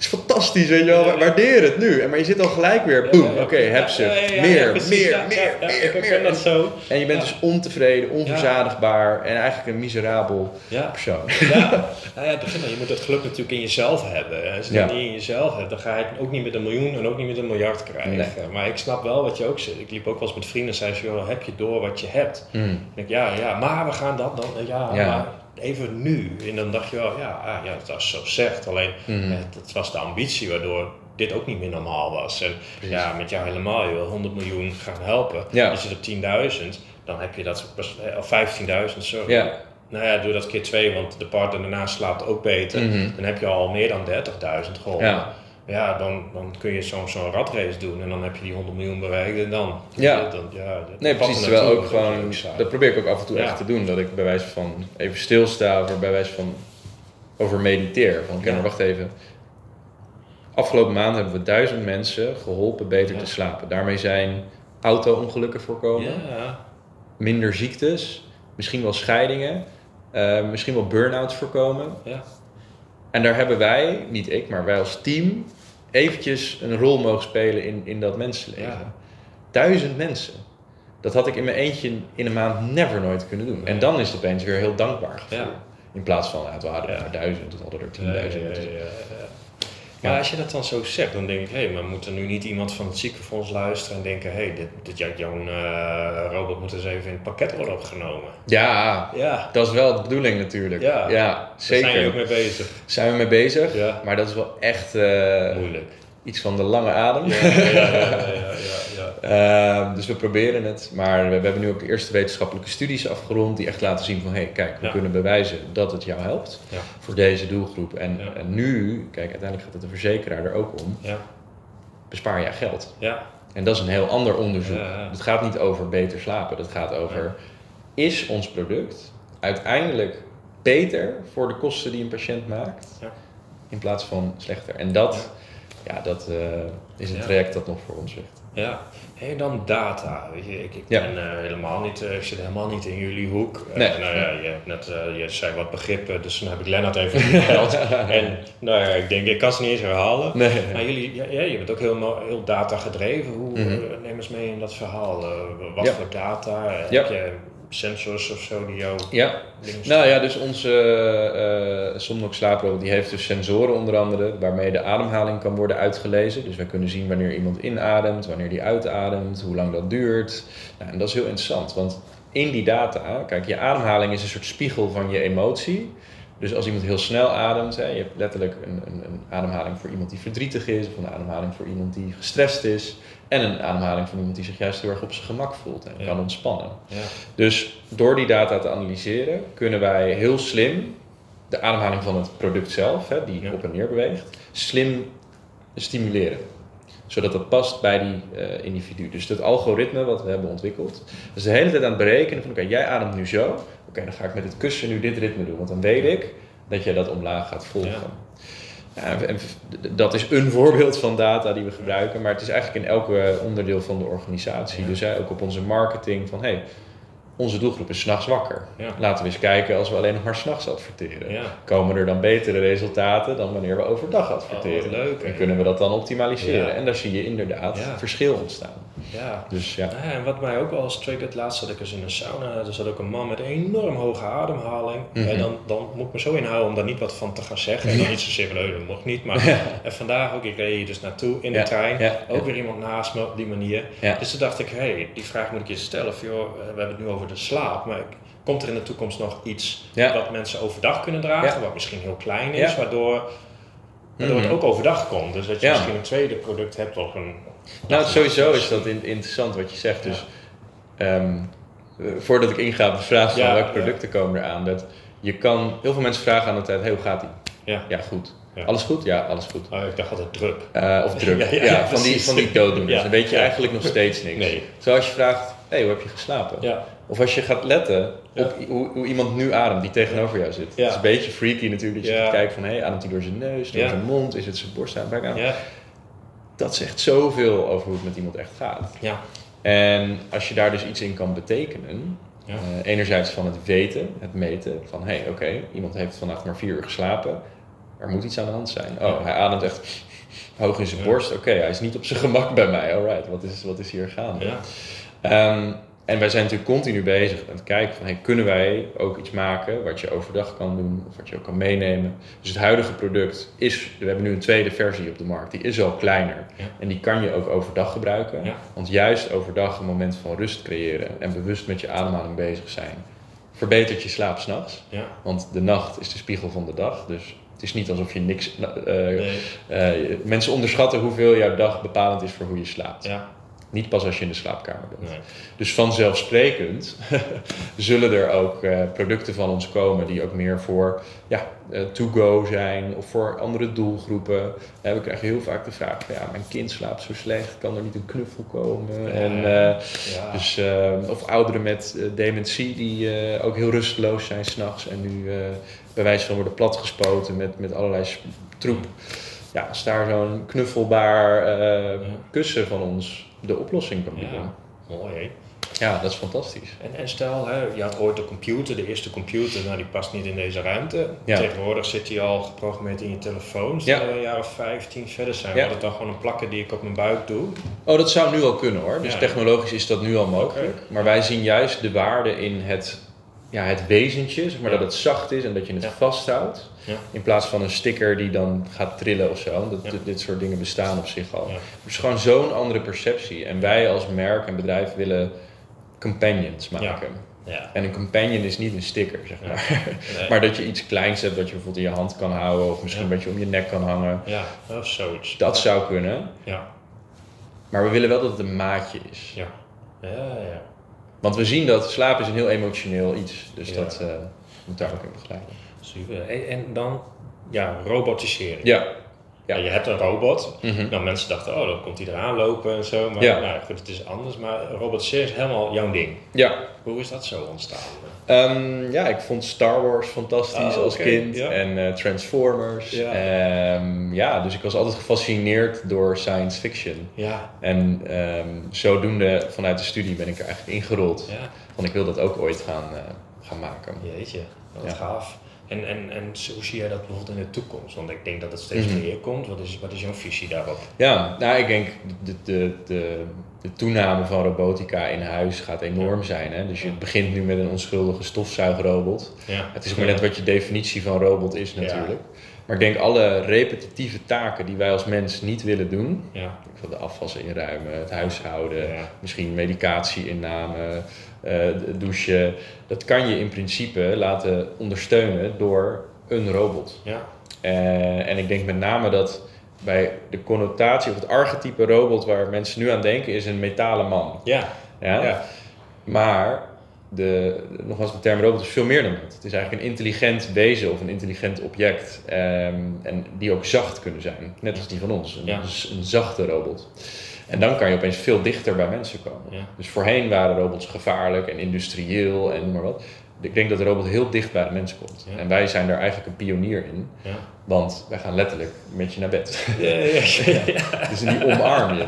Speaker 2: Ja.
Speaker 3: Het is fantastisch, weet je wel.
Speaker 2: Ja, ja.
Speaker 3: Waardeer het nu. En maar je zit al gelijk weer, boem,
Speaker 2: Ja, ja,
Speaker 3: oké,
Speaker 2: ja, ja, ja, ja,
Speaker 3: meer,
Speaker 2: ja,
Speaker 3: meer,
Speaker 2: ja,
Speaker 3: meer,
Speaker 2: ja, ja,
Speaker 3: meer,
Speaker 2: ik
Speaker 3: meer.
Speaker 2: herken dat zo.
Speaker 3: En je bent
Speaker 2: Ja.
Speaker 3: dus ontevreden, onverzadigbaar en eigenlijk een miserabel
Speaker 2: Ja.
Speaker 3: persoon.
Speaker 2: Ja, *laughs* nou ja, begint al. Je moet het geluk natuurlijk in jezelf hebben. Als je
Speaker 3: Ja.
Speaker 2: het niet in jezelf hebt, dan ga je het ook niet met een miljoen en ook niet met een miljard krijgen.
Speaker 3: Nee.
Speaker 2: Maar ik snap wel wat je ook zegt. Ik liep ook wel eens met vrienden en zei ze, joh, heb je door wat je hebt? En ik, ja, ja, maar we gaan dat dan, ja,
Speaker 3: Ja.
Speaker 2: maar even nu. En dan dacht je wel, ja, ah, ja dat is zo zegt. Alleen,
Speaker 3: Mhm.
Speaker 2: het, het was de ambitie waardoor dit ook niet meer normaal was. En ja, met jou helemaal, je wil 100 miljoen gaan helpen.
Speaker 3: Ja.
Speaker 2: Je op 10.000, dan heb je dat, eh, of 15.000, sorry.
Speaker 3: Ja.
Speaker 2: Nou ja, doe dat keer twee, want de partner daarna slaapt ook beter.
Speaker 3: Mhm.
Speaker 2: Dan heb je al meer dan 30.000 geholpen.
Speaker 3: Ja.
Speaker 2: Ja, dan, dan kun je zo'n zo'n ratrace doen en dan heb je die 100 miljoen bereikt en dan.
Speaker 3: Ja.
Speaker 2: dan, ja dat-
Speaker 3: Nee,
Speaker 2: dat
Speaker 3: precies. Terwijl ook gewoon, dat probeer ik ook af en toe
Speaker 2: Ja.
Speaker 3: echt te doen. Dat ik bij wijze van even stilsta of bij wijze van over mediteer. Van,
Speaker 2: Ja.
Speaker 3: wacht even. Afgelopen maand hebben we duizend mensen geholpen beter
Speaker 2: Ja.
Speaker 3: te slapen. Daarmee zijn auto-ongelukken voorkomen,
Speaker 2: Ja,
Speaker 3: minder ziektes, misschien wel scheidingen, eh, misschien wel burn-outs voorkomen.
Speaker 2: ja.
Speaker 3: En daar hebben wij, niet ik, maar wij als team, eventjes een rol mogen spelen in, in dat mensenleven.
Speaker 2: Ja.
Speaker 3: Duizend mensen. Dat had ik in mijn eentje in een maand never nooit kunnen doen. En dan is het opeens weer heel dankbaar gevoel.
Speaker 2: Ja.
Speaker 3: In plaats van, ja, we hadden er
Speaker 2: Ja.
Speaker 3: maar duizend, we hadden er
Speaker 2: Ja,
Speaker 3: tienduizend.
Speaker 2: Maar als je dat dan zo zegt, dan denk ik, hé, maar moet er nu niet iemand van het ziekenfonds luisteren en denken, hé, dit, dit ja, jouw eh, robot moet eens even in het pakket worden opgenomen.
Speaker 3: Ja,
Speaker 2: Ja,
Speaker 3: dat is wel de bedoeling natuurlijk.
Speaker 2: Ja. daar
Speaker 3: zeker.
Speaker 2: zijn jullie ook mee bezig.
Speaker 3: Zijn we mee bezig,
Speaker 2: Ja.
Speaker 3: maar dat is wel echt eh,
Speaker 2: Moeilijk.
Speaker 3: iets van de lange adem.
Speaker 2: Ja, ja, ja,
Speaker 3: Ehm, dus we proberen het, maar we, we hebben nu ook de eerste wetenschappelijke studies afgerond die echt laten zien van hé, hey, kijk, we
Speaker 2: Ja.
Speaker 3: kunnen bewijzen dat het jou helpt
Speaker 2: Ja.
Speaker 3: voor deze doelgroep. En,
Speaker 2: Ja.
Speaker 3: en nu, kijk, uiteindelijk gaat het de verzekeraar er ook om,
Speaker 2: Ja,
Speaker 3: bespaar jij geld.
Speaker 2: ja,
Speaker 3: En dat is een heel ander onderzoek. Het gaat niet over beter slapen, dat gaat over is ons product uiteindelijk beter voor de kosten die een patiënt maakt
Speaker 2: Ja.
Speaker 3: in plaats van slechter. En dat, ja. dat eh, is een traject dat nog voor ons ligt.
Speaker 2: ja. En dan data. Weet je, ik, ik
Speaker 3: Ja.
Speaker 2: ben eh, helemaal niet, eh, ik zit helemaal niet in jullie hoek. Eh,
Speaker 3: Nee.
Speaker 2: nou ja, je hebt net, je zei wat begrippen, dus dan heb ik Lennart even gebeld. *laughs* en nou ja, ik denk, ik kan ze niet eens herhalen.
Speaker 3: Nee.
Speaker 2: Maar jullie, ja, ja, je bent ook heel, heel data gedreven. Hoe,
Speaker 3: Mhm.
Speaker 2: eh, neem eens mee in dat verhaal. Wat
Speaker 3: Ja.
Speaker 2: voor data? Heb je sensors of zo die jou
Speaker 3: Ja, Nou ja, dus onze Somnox slaaprobot die heeft dus sensoren onder andere waarmee de ademhaling kan worden uitgelezen. Dus wij kunnen zien wanneer iemand inademt, wanneer die uitademt, hoe lang dat duurt. Nou, en dat is heel interessant, want in die data, kijk, je ademhaling is een soort spiegel van je emotie. Dus als iemand heel snel ademt, hè, je hebt letterlijk een, een, een ademhaling voor iemand die verdrietig is, of een ademhaling voor iemand die gestrest is, en een ademhaling van iemand die zich juist heel erg op zijn gemak voelt en
Speaker 2: Ja.
Speaker 3: kan ontspannen.
Speaker 2: Ja.
Speaker 3: Dus door die data te analyseren kunnen wij heel slim de ademhaling van het product zelf, hè, die
Speaker 2: Ja.
Speaker 3: op en neer beweegt, slim stimuleren. zodat dat past bij die eh, individu. Dus het algoritme wat we hebben ontwikkeld, dus de hele tijd aan het berekenen van oké, jij ademt nu zo, oké, dan ga ik met het kussen nu dit ritme doen, want dan weet ik dat jij dat omlaag gaat volgen. Ja, en dat is een *laughs* voorbeeld van data die we gebruiken, maar het is eigenlijk in elke onderdeel van de organisatie. Dus hè, ook op onze marketing van hey, onze doelgroep is s'nachts wakker. Laten we eens kijken als we alleen nog maar s'nachts adverteren. Komen er dan betere resultaten dan wanneer we overdag adverteren?
Speaker 2: Oh, leuk,
Speaker 3: en kunnen we dat dan optimaliseren? En daar zie je inderdaad verschil ontstaan.
Speaker 2: Ja. Dus, ja. en wat mij ook wel eens triggert, laatst zat ik eens in een sauna, er zat ook een man met een enorm hoge ademhaling. En mhm. dan, dan moet ik me zo inhouden om daar niet wat van te gaan zeggen. En dan niet zozeer van, dat mocht niet. Maar *laughs* en vandaag ook, ik reed hier dus naartoe in de trein. Ook weer iemand naast me op die manier. Dus toen dacht ik, hé, hey, die vraag moet ik je stellen. Of, joh, we hebben het nu over de slaap, maar komt er in de toekomst nog iets dat mensen overdag kunnen dragen, wat misschien heel klein is, waardoor, waardoor het mhm. ook overdag komt. Dus dat je misschien een tweede product hebt of een...
Speaker 3: Nou, sowieso is dat interessant wat je zegt. Dus ehm, voordat ik inga op de vraag van welke producten komen eraan, dat je kan, heel veel mensen vragen aan de tijd, hey, hoe gaat die? Ja. ja, goed. Alles goed? Ja, alles goed.
Speaker 2: Oh, ik dacht altijd druk.
Speaker 3: Uh, of druk. *laughs* ja, van, die, van die dooddoeners. Dan weet je eigenlijk nog steeds niks. Nee. Zoals je vraagt, hey, hoe heb je geslapen? Ja. Of als je gaat letten op hoe, hoe, iemand nu ademt die tegenover jou zit. Het is een beetje freaky natuurlijk dat je gaat kijken van, hey, ademt hij door zijn neus, door zijn mond, is het zijn borst aan, buik aan? Dat zegt zoveel over hoe het met iemand echt gaat. Ja. En als je daar dus iets in kan betekenen, uh, enerzijds van het weten, het meten, van hé, hey, oké, iemand heeft vannacht maar vier uur geslapen, er moet iets aan de hand zijn. Oh, hij ademt echt hoog in zijn borst. Oké, hij is niet op zijn gemak bij mij. Alright, wat is, wat is hier gaande? Ja. Um, en wij zijn natuurlijk continu bezig met het kijken van hey, kunnen wij ook iets maken wat je overdag kan doen of wat je ook kan meenemen. Dus het huidige product is, we hebben nu een tweede versie op de markt, die is al kleiner en die kan je ook overdag gebruiken. Want juist overdag een moment van rust creëren en bewust met je ademhaling bezig zijn, verbetert je slaap s'nachts. Ja. Want de nacht is de spiegel van de dag, dus het is niet alsof je niks. Uh, mensen onderschatten hoeveel jouw dag bepalend is voor hoe je slaapt. Ja. Niet pas als je in de slaapkamer bent. Nee. Dus vanzelfsprekend *laughs* zullen er ook uh, producten van ons komen die ook meer voor ja, uh, to-go zijn of voor andere doelgroepen. Uh, we krijgen heel vaak de vraag: ja, mijn kind slaapt zo slecht, kan er niet een knuffel komen? Ja. En, ja. dus, of ouderen met dementie die ook heel rusteloos zijn s'nachts en nu bij wijze van worden platgespoten met, met allerlei troep. Ja, als daar zo'n knuffelbaar kussen van ons de oplossing kan bieden. Ja,
Speaker 2: mooi
Speaker 3: Ja, dat is fantastisch.
Speaker 2: En, en stel, hè, je had ooit de computer, de eerste computer, nou die past niet in deze ruimte. Tegenwoordig zit die al geprogrammeerd in je telefoon. Stel ja. een jaar of 15 verder zijn, ja. het dan gewoon een plakken die ik op mijn buik doe?
Speaker 3: Oh, dat zou nu al kunnen hoor. Dus technologisch is dat nu al mogelijk. Maar wij zien juist de waarde in het ja, het wezentje, zeg maar, dat het zacht is en dat je het vasthoudt. Ja. In plaats van een sticker die dan gaat trillen of zo. Dat, Dit soort dingen bestaan op zich al. Dus gewoon zo'n andere perceptie. En wij als merk en bedrijf willen companions maken. Ja. En een companion is niet een sticker, zeg maar. *laughs* maar dat je iets kleins hebt dat je bijvoorbeeld in je hand kan houden of misschien wat je om je nek kan hangen.
Speaker 2: Ja, of zoiets.
Speaker 3: Dat zou kunnen. Ja. Maar we willen wel dat het een maatje is.
Speaker 2: Ja. Ja, ja.
Speaker 3: Want we zien dat slaap is een heel emotioneel iets. Dus dat uh, moet daar ook in begeleiden.
Speaker 2: Super. En dan ja, robotisering.
Speaker 3: Ja.
Speaker 2: Ja. je hebt een robot. Mm Nou, mensen dachten, oh, dan komt hij eraan lopen en zo. Maar ja. nou, goed, het is anders. Maar robotiseren is helemaal jouw ding.
Speaker 3: Ja.
Speaker 2: Hoe is dat zo ontstaan?
Speaker 3: Um, ja, ik vond Star Wars fantastisch oh, als kind. En uh, Transformers. Ja. Um, ja, dus ik was altijd gefascineerd door science fiction. Ja. En um, zodoende vanuit de studie ben ik er eigenlijk ingerold. Ja. Want ik wil dat ook ooit gaan, uh, gaan maken.
Speaker 2: Jeetje, wat gaaf. En, en, en hoe zie jij dat bijvoorbeeld in de toekomst? Want ik denk dat het steeds mhm. meer komt. Wat is, wat is jouw visie daarop?
Speaker 3: Ja, nou ik denk de, de, de, de toename van robotica in huis gaat enorm zijn. Hè? Dus je begint nu met een onschuldige stofzuigrobot. Ja. Het is maar net wat je definitie van robot is natuurlijk. Maar ik denk alle repetitieve taken die wij als mens niet willen doen. Ja. De afwas inruimen, het huishouden, misschien medicatie-inname, uh, douchen. Dat kan je in principe laten ondersteunen door een robot. Ja. Uh, en ik denk met name dat bij de connotatie of het archetype robot waar mensen nu aan denken is een metalen man.
Speaker 2: Ja.
Speaker 3: ja? ja. Maar de, nogmaals, de term robot is veel meer dan dat. Het is eigenlijk een intelligent wezen of een intelligent object. ehm, en die ook zacht kunnen zijn. Net als die van ons. Een,
Speaker 2: Ja.
Speaker 3: een zachte robot. En dan kan je opeens veel dichter bij mensen komen.
Speaker 2: Ja.
Speaker 3: Dus voorheen waren robots gevaarlijk en industrieel en noem maar wat. Ik denk dat de robot heel dicht bij de mens komt.
Speaker 2: Ja.
Speaker 3: En wij zijn daar eigenlijk een pionier in.
Speaker 2: Ja.
Speaker 3: Want wij gaan letterlijk met je naar bed. *laughs* Dus die omarm je.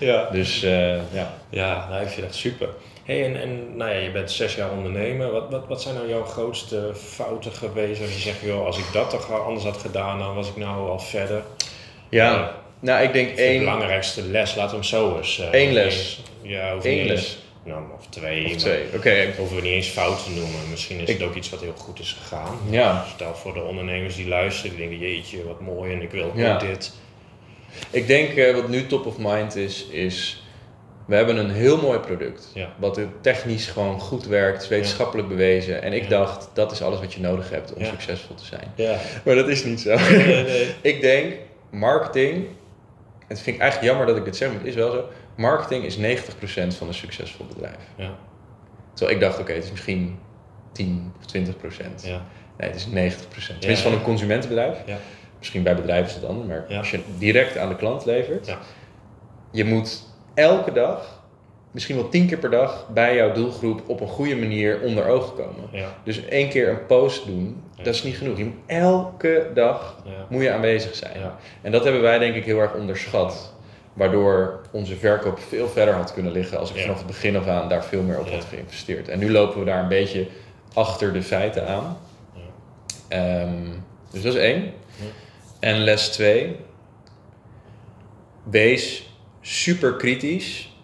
Speaker 2: ja.
Speaker 3: Dus eh, ja.
Speaker 2: Ja, nou, ik vind dat super. Hey, en, en nou ja, je bent zes jaar ondernemer. Wat, wat, wat zijn nou jouw grootste fouten geweest? Als je zegt, joh, als ik dat toch anders had gedaan, dan was ik nou al verder.
Speaker 3: Ja, nou ik denk
Speaker 2: Of de
Speaker 3: één,
Speaker 2: belangrijkste les, laten we hem zo eens. eh,
Speaker 3: Eén les.
Speaker 2: één- Ja,
Speaker 3: Één
Speaker 2: niet
Speaker 3: les.
Speaker 2: Nou, of twee.
Speaker 3: of twee. Oké,
Speaker 2: Hoeven we niet eens fout te noemen. Misschien is
Speaker 3: Ik-
Speaker 2: het ook iets wat heel goed is gegaan.
Speaker 3: ja.
Speaker 2: Stel voor de ondernemers die luisteren, die denken, jeetje, wat mooi en ik wil ook
Speaker 3: Ja.
Speaker 2: dit.
Speaker 3: Ik denk eh, wat nu top of mind is, is we hebben een heel mooi product.
Speaker 2: Ja.
Speaker 3: Wat technisch gewoon goed werkt, wetenschappelijk bewezen. En ik dacht, dat is alles wat je nodig hebt om succesvol te zijn.
Speaker 2: Ja.
Speaker 3: Maar dat is niet zo.
Speaker 2: Nee, nee. *laughs*
Speaker 3: ik denk, marketing, het vind ik eigenlijk jammer dat ik dit zeg, maar het is wel zo. Marketing is 90% van een succesvol bedrijf.
Speaker 2: Ja.
Speaker 3: Terwijl ik dacht, oké, het is misschien 10 of 20%.
Speaker 2: Ja.
Speaker 3: Nee, het is 90%. Tenminste van
Speaker 2: ja.
Speaker 3: een consumentenbedrijf.
Speaker 2: Ja.
Speaker 3: Misschien bij bedrijven is het anders, maar als je direct aan de klant levert,
Speaker 2: Ja.
Speaker 3: je moet elke dag, misschien wel tien keer per dag, bij jouw doelgroep op een goede manier onder ogen komen.
Speaker 2: Ja.
Speaker 3: Dus één keer een post doen,
Speaker 2: Ja.
Speaker 3: dat is niet genoeg. Je moet elke dag
Speaker 2: Ja.
Speaker 3: moet je aanwezig zijn. En dat hebben wij denk ik heel erg onderschat. Waardoor onze verkoop veel verder had kunnen liggen als ik vanaf het begin af aan daar veel meer op had geïnvesteerd. En nu lopen we daar een beetje achter de feiten aan.
Speaker 2: Ja.
Speaker 3: Ehm, dus dat is één.
Speaker 2: Ja.
Speaker 3: En les twee. Wees super kritisch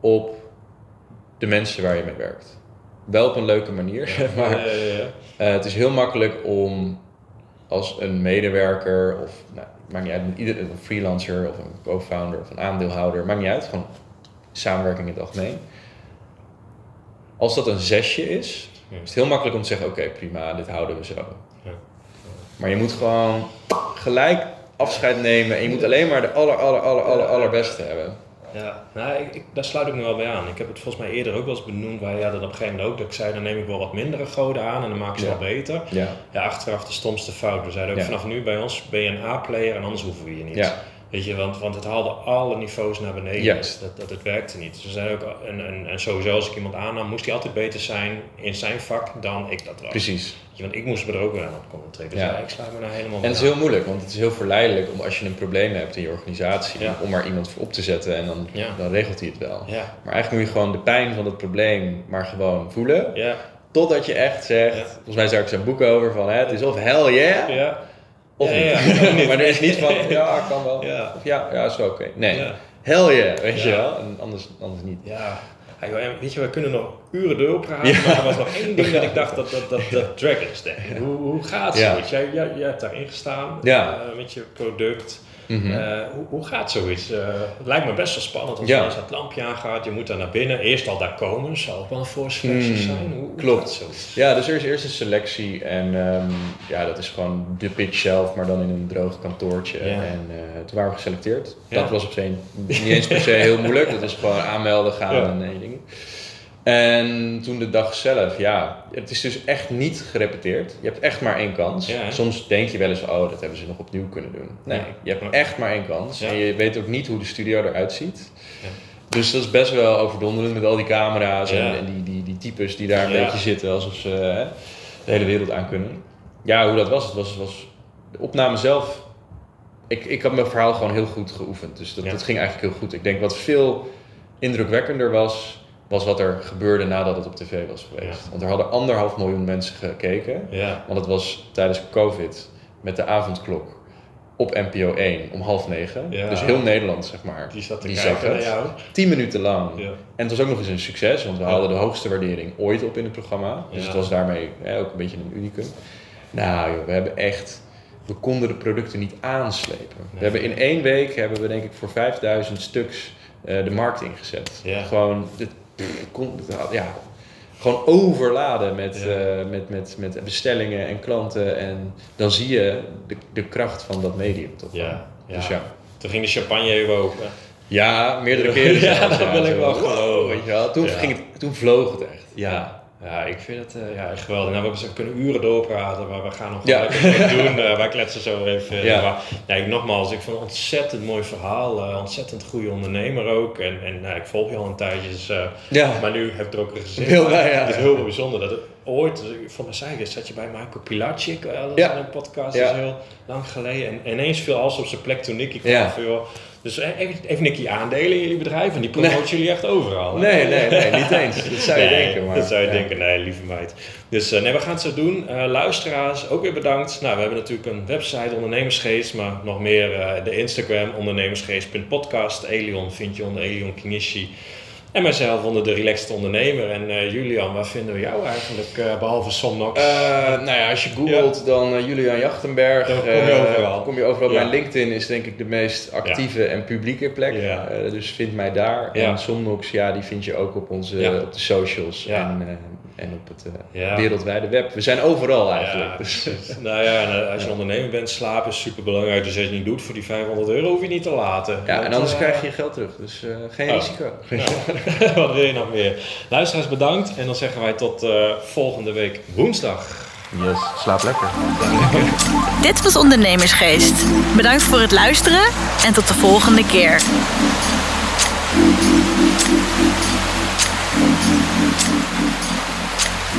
Speaker 3: op de mensen waar je mee werkt. Wel op een leuke manier, *laughs* maar
Speaker 2: Ja,
Speaker 3: eh, het is heel makkelijk om als een medewerker of nou, maakt niet uit, ieder, een freelancer of een co-founder of een aandeelhouder, maakt niet uit, gewoon samenwerking in het algemeen. Als dat een zesje is, is het heel makkelijk om te zeggen: oké, prima, dit houden we zo.
Speaker 2: Ja.
Speaker 3: Maar je moet gewoon gelijk afscheid nemen en je moet alleen maar de aller, aller, aller, aller, allerbeste hebben.
Speaker 2: Ja, nou, ik, ik, daar sluit ik me wel bij aan. Ik heb het volgens mij eerder ook wel eens benoemd. Wij hadden op een gegeven moment ook dat ik zei: dan neem ik wel wat mindere goden aan en dan maak ik ze
Speaker 3: Ja.
Speaker 2: wel beter.
Speaker 3: Ja,
Speaker 2: Ja, achteraf de stomste fout. We zeiden ook
Speaker 3: Ja.
Speaker 2: vanaf nu bij ons ben je een A-player en anders hoeven we je niet.
Speaker 3: ja,
Speaker 2: Weet je, want, want het haalde alle niveaus naar beneden.
Speaker 3: Juist.
Speaker 2: Dat, dat het werkte niet. Dus we zeiden ook, en, en, en sowieso als ik iemand aannam, moest hij altijd beter zijn in zijn vak dan ik dat was.
Speaker 3: precies.
Speaker 2: Je, want ik moest me er ook weer aan op concentreren. Dus
Speaker 3: Ja.
Speaker 2: ja, ik sluit me daar helemaal
Speaker 3: En het is heel moeilijk, want het is heel verleidelijk om als je een probleem hebt in je organisatie,
Speaker 2: Ja.
Speaker 3: om maar iemand voor op te zetten en dan, dan regelt hij het wel.
Speaker 2: Ja,
Speaker 3: Maar eigenlijk moet je gewoon de pijn van het probleem maar gewoon voelen.
Speaker 2: ja,
Speaker 3: Totdat je echt zegt, volgens mij zou ik zo'n boek over van hè, het is of hell yeah,
Speaker 2: ja.
Speaker 3: Of
Speaker 2: Ja, *laughs*
Speaker 3: maar er is niet van *laughs* ja, kan wel.
Speaker 2: Ja.
Speaker 3: Of ja, ja, is wel oké. Nee, hell yeah, weet je wel. En anders, anders niet.
Speaker 2: Ja. Joh, weet je, we kunnen nog uren doorpraten, maar er was nog één ding dat *laughs* ik dacht dat, dat, dat, dat Dragon's. Hoe, hoe gaat zoiets? Jij, jij, jij hebt daarin gestaan
Speaker 3: Ja.
Speaker 2: eh, met je product.
Speaker 3: Mhm.
Speaker 2: Eh, hoe, hoe gaat zoiets? Eh, het lijkt me best wel spannend als
Speaker 3: Ja.
Speaker 2: ja. het lampje aangaat. Je moet daar naar binnen. Eerst al daar komen. Zou ook wel een voorselectie
Speaker 3: Hmm,
Speaker 2: zijn. Hoe, hoe
Speaker 3: klopt.
Speaker 2: zoiets?
Speaker 3: Ja, dus er is eerst een selectie en ehm, ja, dat is gewoon de pitch zelf, maar dan in een droog kantoortje.
Speaker 2: Ja.
Speaker 3: En eh, toen waren we geselecteerd.
Speaker 2: Ja.
Speaker 3: Dat was op zich niet eens per se heel moeilijk, dat is gewoon aanmelden, gaan en dingen. En toen de dag zelf, ja, het is dus echt niet gerepeteerd. Je hebt echt maar één kans.
Speaker 2: Ja?
Speaker 3: Soms denk je wel eens, oh, dat hebben ze nog opnieuw kunnen doen. Nee,
Speaker 2: Ja.
Speaker 3: je hebt echt maar één kans.
Speaker 2: Ja.
Speaker 3: En je weet ook niet hoe de studio eruit ziet.
Speaker 2: Ja.
Speaker 3: Dus dat is best wel overdonderend met al die camera's en, die, die, die types die daar een beetje zitten alsof ze hè, de hele wereld aan kunnen. Ja, hoe dat was, het was, was de opname zelf. Ik, ik had mijn verhaal gewoon heel goed geoefend. Dus dat ging eigenlijk heel goed. Ik denk wat veel indrukwekkender was, was wat er gebeurde nadat het op tv was geweest.
Speaker 2: Ja.
Speaker 3: Want er hadden anderhalf miljoen mensen gekeken.
Speaker 2: Ja.
Speaker 3: Want het was tijdens COVID met de avondklok op NPO 1 om half negen.
Speaker 2: Ja.
Speaker 3: Dus heel Nederland, zeg maar.
Speaker 2: Die zat te
Speaker 3: Die
Speaker 2: kijken
Speaker 3: zag het.
Speaker 2: jou.
Speaker 3: Tien minuten lang. En het was ook nog eens een succes, want we
Speaker 2: Ja.
Speaker 3: haalden de hoogste waardering ooit op in het programma. Dus het was daarmee ook een beetje een unicum. Nou joh, we hebben echt... We konden de producten niet aanslepen. We hebben in één week, hebben we denk ik voor 5000 stuks eh, de markt ingezet. Gewoon, dit, pff, kon, ja, gewoon overladen met,
Speaker 2: Ja.
Speaker 3: eh, met, met, met bestellingen en klanten. En dan zie je de, de kracht van dat medium toch.
Speaker 2: Ja. ja.
Speaker 3: Dus ja.
Speaker 2: Toen ging de champagne even open.
Speaker 3: Ja, meerdere keren *laughs*
Speaker 2: Ja, dat wil ik wel geloven.
Speaker 3: Toen, ging het, toen vloog het echt.
Speaker 2: Ja. Ja, ik vind het uh, ja, geweldig. Nou, we kunnen uren doorpraten, maar we gaan nog
Speaker 3: Ja.
Speaker 2: doen. Uh, wij kletsen zo even.
Speaker 3: Ja.
Speaker 2: Maar, ja, ik, nogmaals, ik vond het een ontzettend mooi verhaal. ontzettend goede ondernemer ook. En, en nou, ik volg je al een tijdje. Dus,
Speaker 3: Ja.
Speaker 2: Maar nu heb ik er ook een gezin.
Speaker 3: Heel ja.
Speaker 2: Het is heel bijzonder dat het ooit, voor mij zei ik, zat je bij Pilarczyk, uh, dat
Speaker 3: Ja.
Speaker 2: een podcast, dat is heel lang geleden. En ineens viel alles op zijn plek toen Nicky kwam. Van, joh, Dus even, even Nicky aandelen in jullie bedrijf en die promoten
Speaker 3: Nee.
Speaker 2: jullie echt overal.
Speaker 3: Nee, nee, nee, niet eens. Dat zou je *laughs*
Speaker 2: Nee,
Speaker 3: denken. Maar,
Speaker 2: dat zou je
Speaker 3: ja.
Speaker 2: denken, nee, lieve meid. Dus eh, nee, we gaan het zo doen. Eh, luisteraars, ook weer bedankt. Nou, we hebben natuurlijk een website, Ondernemersgeest, maar nog meer eh, de Instagram, ondernemersgeest.podcast. Elion vind je onder Elion Kinishi. En mijzelf onder de Relaxed Ondernemer. En eh, Julian, waar vinden we jou eigenlijk, eh, behalve Somnox?
Speaker 3: Eh, nou ja, als je googelt dan Julian Jachtenberg.
Speaker 2: Dan kom je overal.
Speaker 3: Kom je overal.
Speaker 2: Ja.
Speaker 3: Mijn LinkedIn is denk ik de meest actieve en publieke plek.
Speaker 2: Ja.
Speaker 3: Dus vind mij daar.
Speaker 2: Ja.
Speaker 3: En Somnox, ja, die vind je ook op, onze, op de socials
Speaker 2: Ja.
Speaker 3: en, en op het eh,
Speaker 2: Ja.
Speaker 3: wereldwijde web. We zijn overal eigenlijk.
Speaker 2: Ja,
Speaker 3: Dus,
Speaker 2: precies. *laughs* nou ja, en, eh, als je ondernemer bent, slapen is super belangrijk. Dus als je het niet doet voor die 500 euro, hoef je niet te laten.
Speaker 3: ja,
Speaker 2: Want,
Speaker 3: en anders
Speaker 2: eh,
Speaker 3: krijg je je geld terug. Dus eh, geen
Speaker 2: Oh.
Speaker 3: risico. *laughs*
Speaker 2: Nou, *laughs* wat wil je nog meer? Luisteraars bedankt en dan zeggen wij tot eh, volgende week woensdag.
Speaker 3: Yes, slaap lekker.
Speaker 1: Dit was Ondernemersgeest. Bedankt voor het luisteren en tot de volgende keer.